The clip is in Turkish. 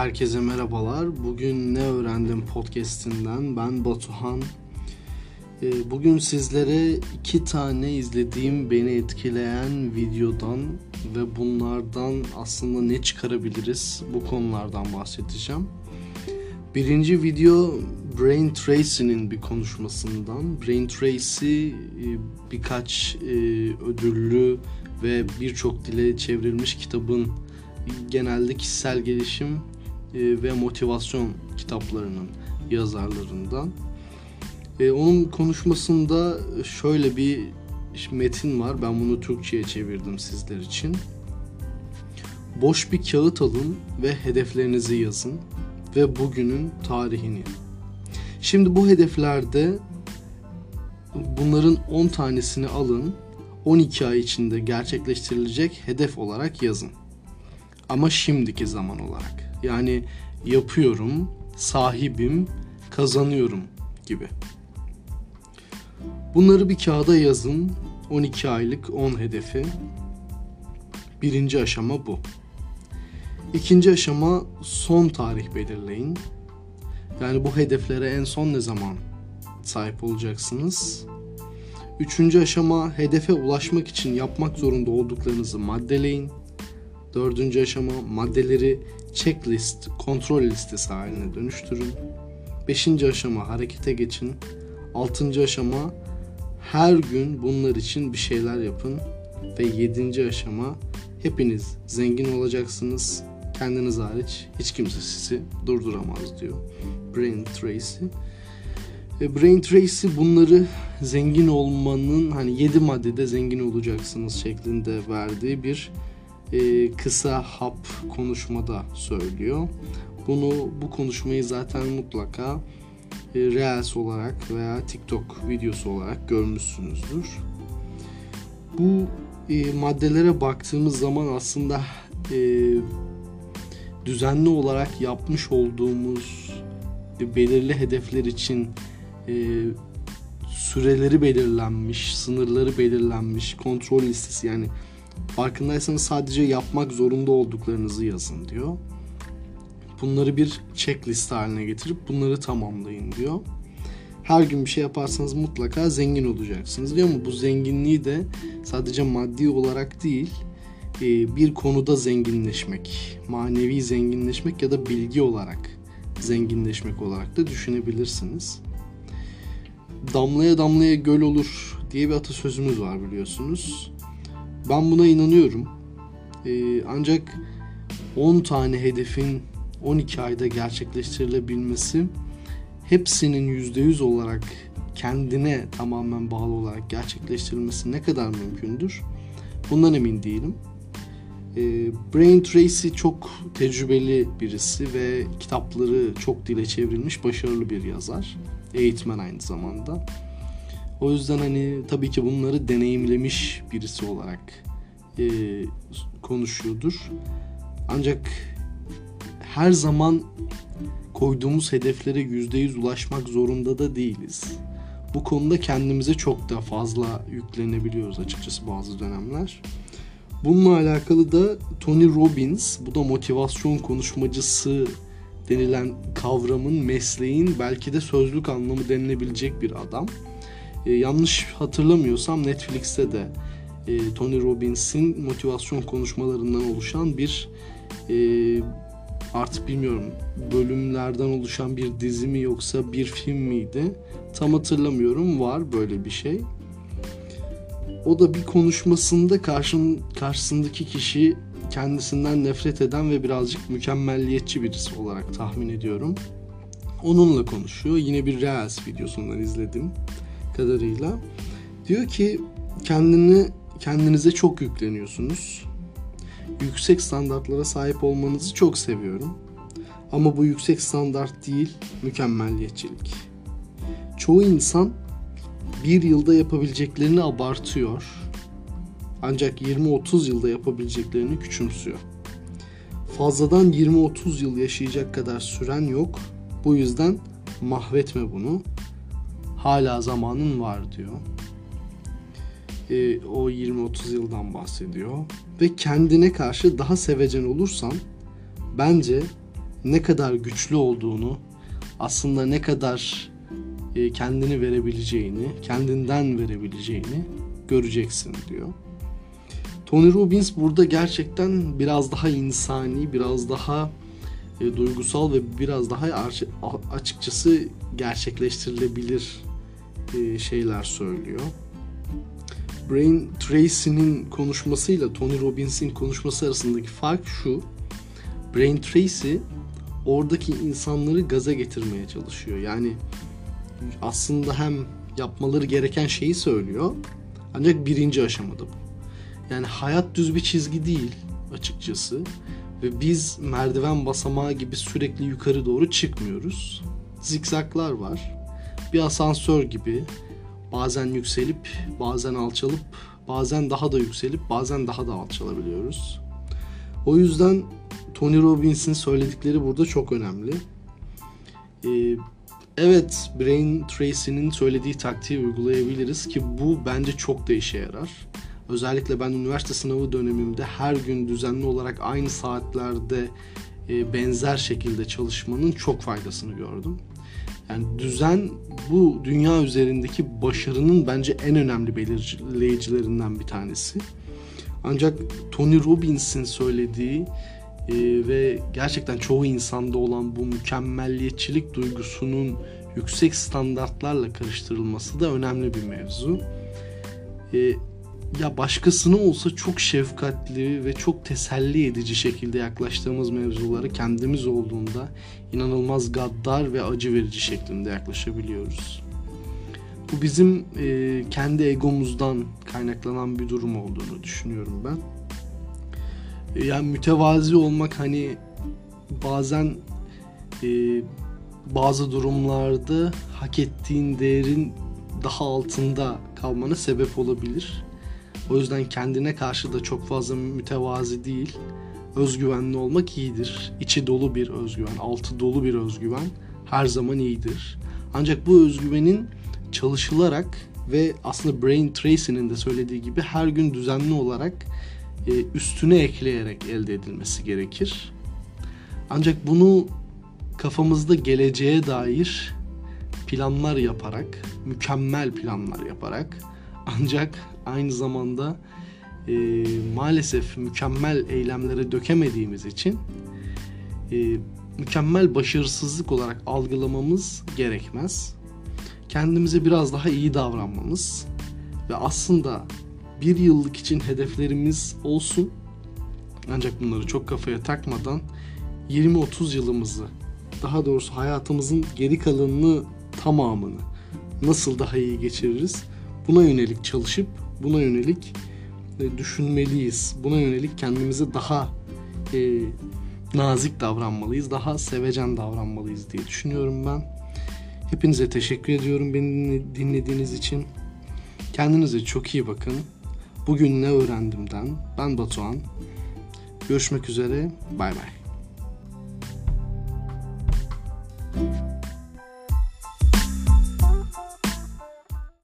Herkese merhabalar. Bugün ne öğrendim podcast'inden ben Batuhan. Ee, bugün sizlere iki tane izlediğim beni etkileyen videodan ve bunlardan aslında ne çıkarabiliriz bu konulardan bahsedeceğim. Birinci video Brain Tracy'nin bir konuşmasından. Brain Tracy e, birkaç e, ödüllü ve birçok dile çevrilmiş kitabın genelde kişisel gelişim e, ve motivasyon kitaplarının yazarlarından. Onun konuşmasında şöyle bir metin var. Ben bunu Türkçe'ye çevirdim sizler için. Boş bir kağıt alın ve hedeflerinizi yazın ve bugünün tarihini. Şimdi bu hedeflerde bunların 10 tanesini alın, 12 ay içinde gerçekleştirilecek hedef olarak yazın. Ama şimdiki zaman olarak. Yani yapıyorum, sahibim, kazanıyorum gibi. Bunları bir kağıda yazın. 12 aylık 10 hedefi. Birinci aşama bu. İkinci aşama son tarih belirleyin. Yani bu hedeflere en son ne zaman sahip olacaksınız? Üçüncü aşama hedefe ulaşmak için yapmak zorunda olduklarınızı maddeleyin. Dördüncü aşama maddeleri checklist, kontrol listesi haline dönüştürün. Beşinci aşama harekete geçin. Altıncı aşama her gün bunlar için bir şeyler yapın. Ve yedinci aşama hepiniz zengin olacaksınız kendiniz hariç hiç kimse sizi durduramaz diyor Brain Tracy. E, Brain Tracy bunları zengin olmanın hani 7 maddede zengin olacaksınız şeklinde verdiği bir e, kısa hap konuşmada söylüyor. Bunu bu konuşmayı zaten mutlaka e, Reels olarak veya TikTok videosu olarak görmüşsünüzdür. Bu e, maddelere baktığımız zaman aslında e, düzenli olarak yapmış olduğumuz belirli hedefler için e, süreleri belirlenmiş, sınırları belirlenmiş, kontrol listesi yani farkındaysanız sadece yapmak zorunda olduklarınızı yazın diyor. Bunları bir checklist haline getirip bunları tamamlayın diyor. Her gün bir şey yaparsanız mutlaka zengin olacaksınız diyor ama bu zenginliği de sadece maddi olarak değil, e, bir konuda zenginleşmek, manevi zenginleşmek ya da bilgi olarak zenginleşmek olarak da düşünebilirsiniz. Damlaya damlaya göl olur diye bir atasözümüz var biliyorsunuz. Ben buna inanıyorum. E, ancak 10 tane hedefin 12 ayda gerçekleştirilebilmesi hepsinin %100 olarak kendine tamamen bağlı olarak gerçekleştirilmesi ne kadar mümkündür? Bundan emin değilim. E, Brain Tracy çok tecrübeli birisi ve kitapları çok dile çevrilmiş başarılı bir yazar. Eğitmen aynı zamanda. O yüzden hani tabii ki bunları deneyimlemiş birisi olarak e, konuşuyordur. Ancak her zaman koyduğumuz hedeflere %100 ulaşmak zorunda da değiliz. Bu konuda kendimize çok da fazla yüklenebiliyoruz açıkçası bazı dönemler. Bununla alakalı da Tony Robbins, bu da motivasyon konuşmacısı denilen kavramın, mesleğin belki de sözlük anlamı denilebilecek bir adam. E, yanlış hatırlamıyorsam Netflix'te de e, Tony Robbins'in motivasyon konuşmalarından oluşan bir e, artık bilmiyorum bölümlerden oluşan bir dizi mi yoksa bir film miydi tam hatırlamıyorum var böyle bir şey. O da bir konuşmasında karşın, karşısındaki kişi kendisinden nefret eden ve birazcık mükemmelliyetçi birisi olarak tahmin ediyorum. Onunla konuşuyor. Yine bir Reels videosundan izledim kadarıyla. Diyor ki kendini kendinize çok yükleniyorsunuz. Yüksek standartlara sahip olmanızı çok seviyorum. Ama bu yüksek standart değil, mükemmelliyetçilik. Çoğu insan bir yılda yapabileceklerini abartıyor. Ancak 20-30 yılda yapabileceklerini küçümsüyor. Fazladan 20-30 yıl yaşayacak kadar süren yok. Bu yüzden mahvetme bunu. Hala zamanın var diyor. E, o 20-30 yıldan bahsediyor. Ve kendine karşı daha sevecen olursan bence ne kadar güçlü olduğunu, aslında ne kadar e, kendini verebileceğini, kendinden verebileceğini göreceksin diyor. Tony Robbins burada gerçekten biraz daha insani, biraz daha e, duygusal ve biraz daha açıkçası gerçekleştirilebilir e, şeyler söylüyor. Brain Tracy'nin konuşmasıyla Tony Robbins'in konuşması arasındaki fark şu. Brain Tracy oradaki insanları gaza getirmeye çalışıyor. Yani aslında hem yapmaları gereken şeyi söylüyor. Ancak birinci aşamada bu. Yani hayat düz bir çizgi değil açıkçası. Ve biz merdiven basamağı gibi sürekli yukarı doğru çıkmıyoruz. Zikzaklar var. Bir asansör gibi bazen yükselip, bazen alçalıp, bazen daha da yükselip, bazen daha da alçalabiliyoruz. O yüzden Tony Robbins'in söyledikleri burada çok önemli. Ee, evet, Brain Tracy'nin söylediği taktiği uygulayabiliriz ki bu bence çok da işe yarar. Özellikle ben üniversite sınavı dönemimde her gün düzenli olarak aynı saatlerde e, benzer şekilde çalışmanın çok faydasını gördüm. Yani düzen bu dünya üzerindeki başarının bence en önemli belirleyicilerinden bir tanesi. Ancak Tony Robbins'in söylediği e, ve gerçekten çoğu insanda olan bu mükemmelliyetçilik duygusunun yüksek standartlarla karıştırılması da önemli bir mevzu. E, ya başkasına olsa çok şefkatli ve çok teselli edici şekilde yaklaştığımız mevzuları kendimiz olduğunda inanılmaz gaddar ve acı verici şeklinde yaklaşabiliyoruz. Bu bizim e, kendi egomuzdan kaynaklanan bir durum olduğunu düşünüyorum ben. E, yani mütevazi olmak hani bazen e, bazı durumlarda hak ettiğin değerin daha altında kalmana sebep olabilir. O yüzden kendine karşı da çok fazla mütevazi değil. Özgüvenli olmak iyidir. İçi dolu bir özgüven, altı dolu bir özgüven her zaman iyidir. Ancak bu özgüvenin çalışılarak ve aslında Brain Tracy'nin de söylediği gibi her gün düzenli olarak e, üstüne ekleyerek elde edilmesi gerekir. Ancak bunu kafamızda geleceğe dair planlar yaparak, mükemmel planlar yaparak ancak aynı zamanda e, maalesef mükemmel eylemlere dökemediğimiz için e, mükemmel başarısızlık olarak algılamamız gerekmez. Kendimize biraz daha iyi davranmamız ve aslında bir yıllık için hedeflerimiz olsun ancak bunları çok kafaya takmadan 20-30 yılımızı daha doğrusu hayatımızın geri kalanını tamamını nasıl daha iyi geçiririz buna yönelik çalışıp buna yönelik e, düşünmeliyiz. Buna yönelik kendimize daha e, nazik davranmalıyız, daha sevecen davranmalıyız diye düşünüyorum ben. Hepinize teşekkür ediyorum beni dinlediğiniz için. Kendinize çok iyi bakın. Bugün ne öğrendimden ben Batuhan. Görüşmek üzere. Bay bay.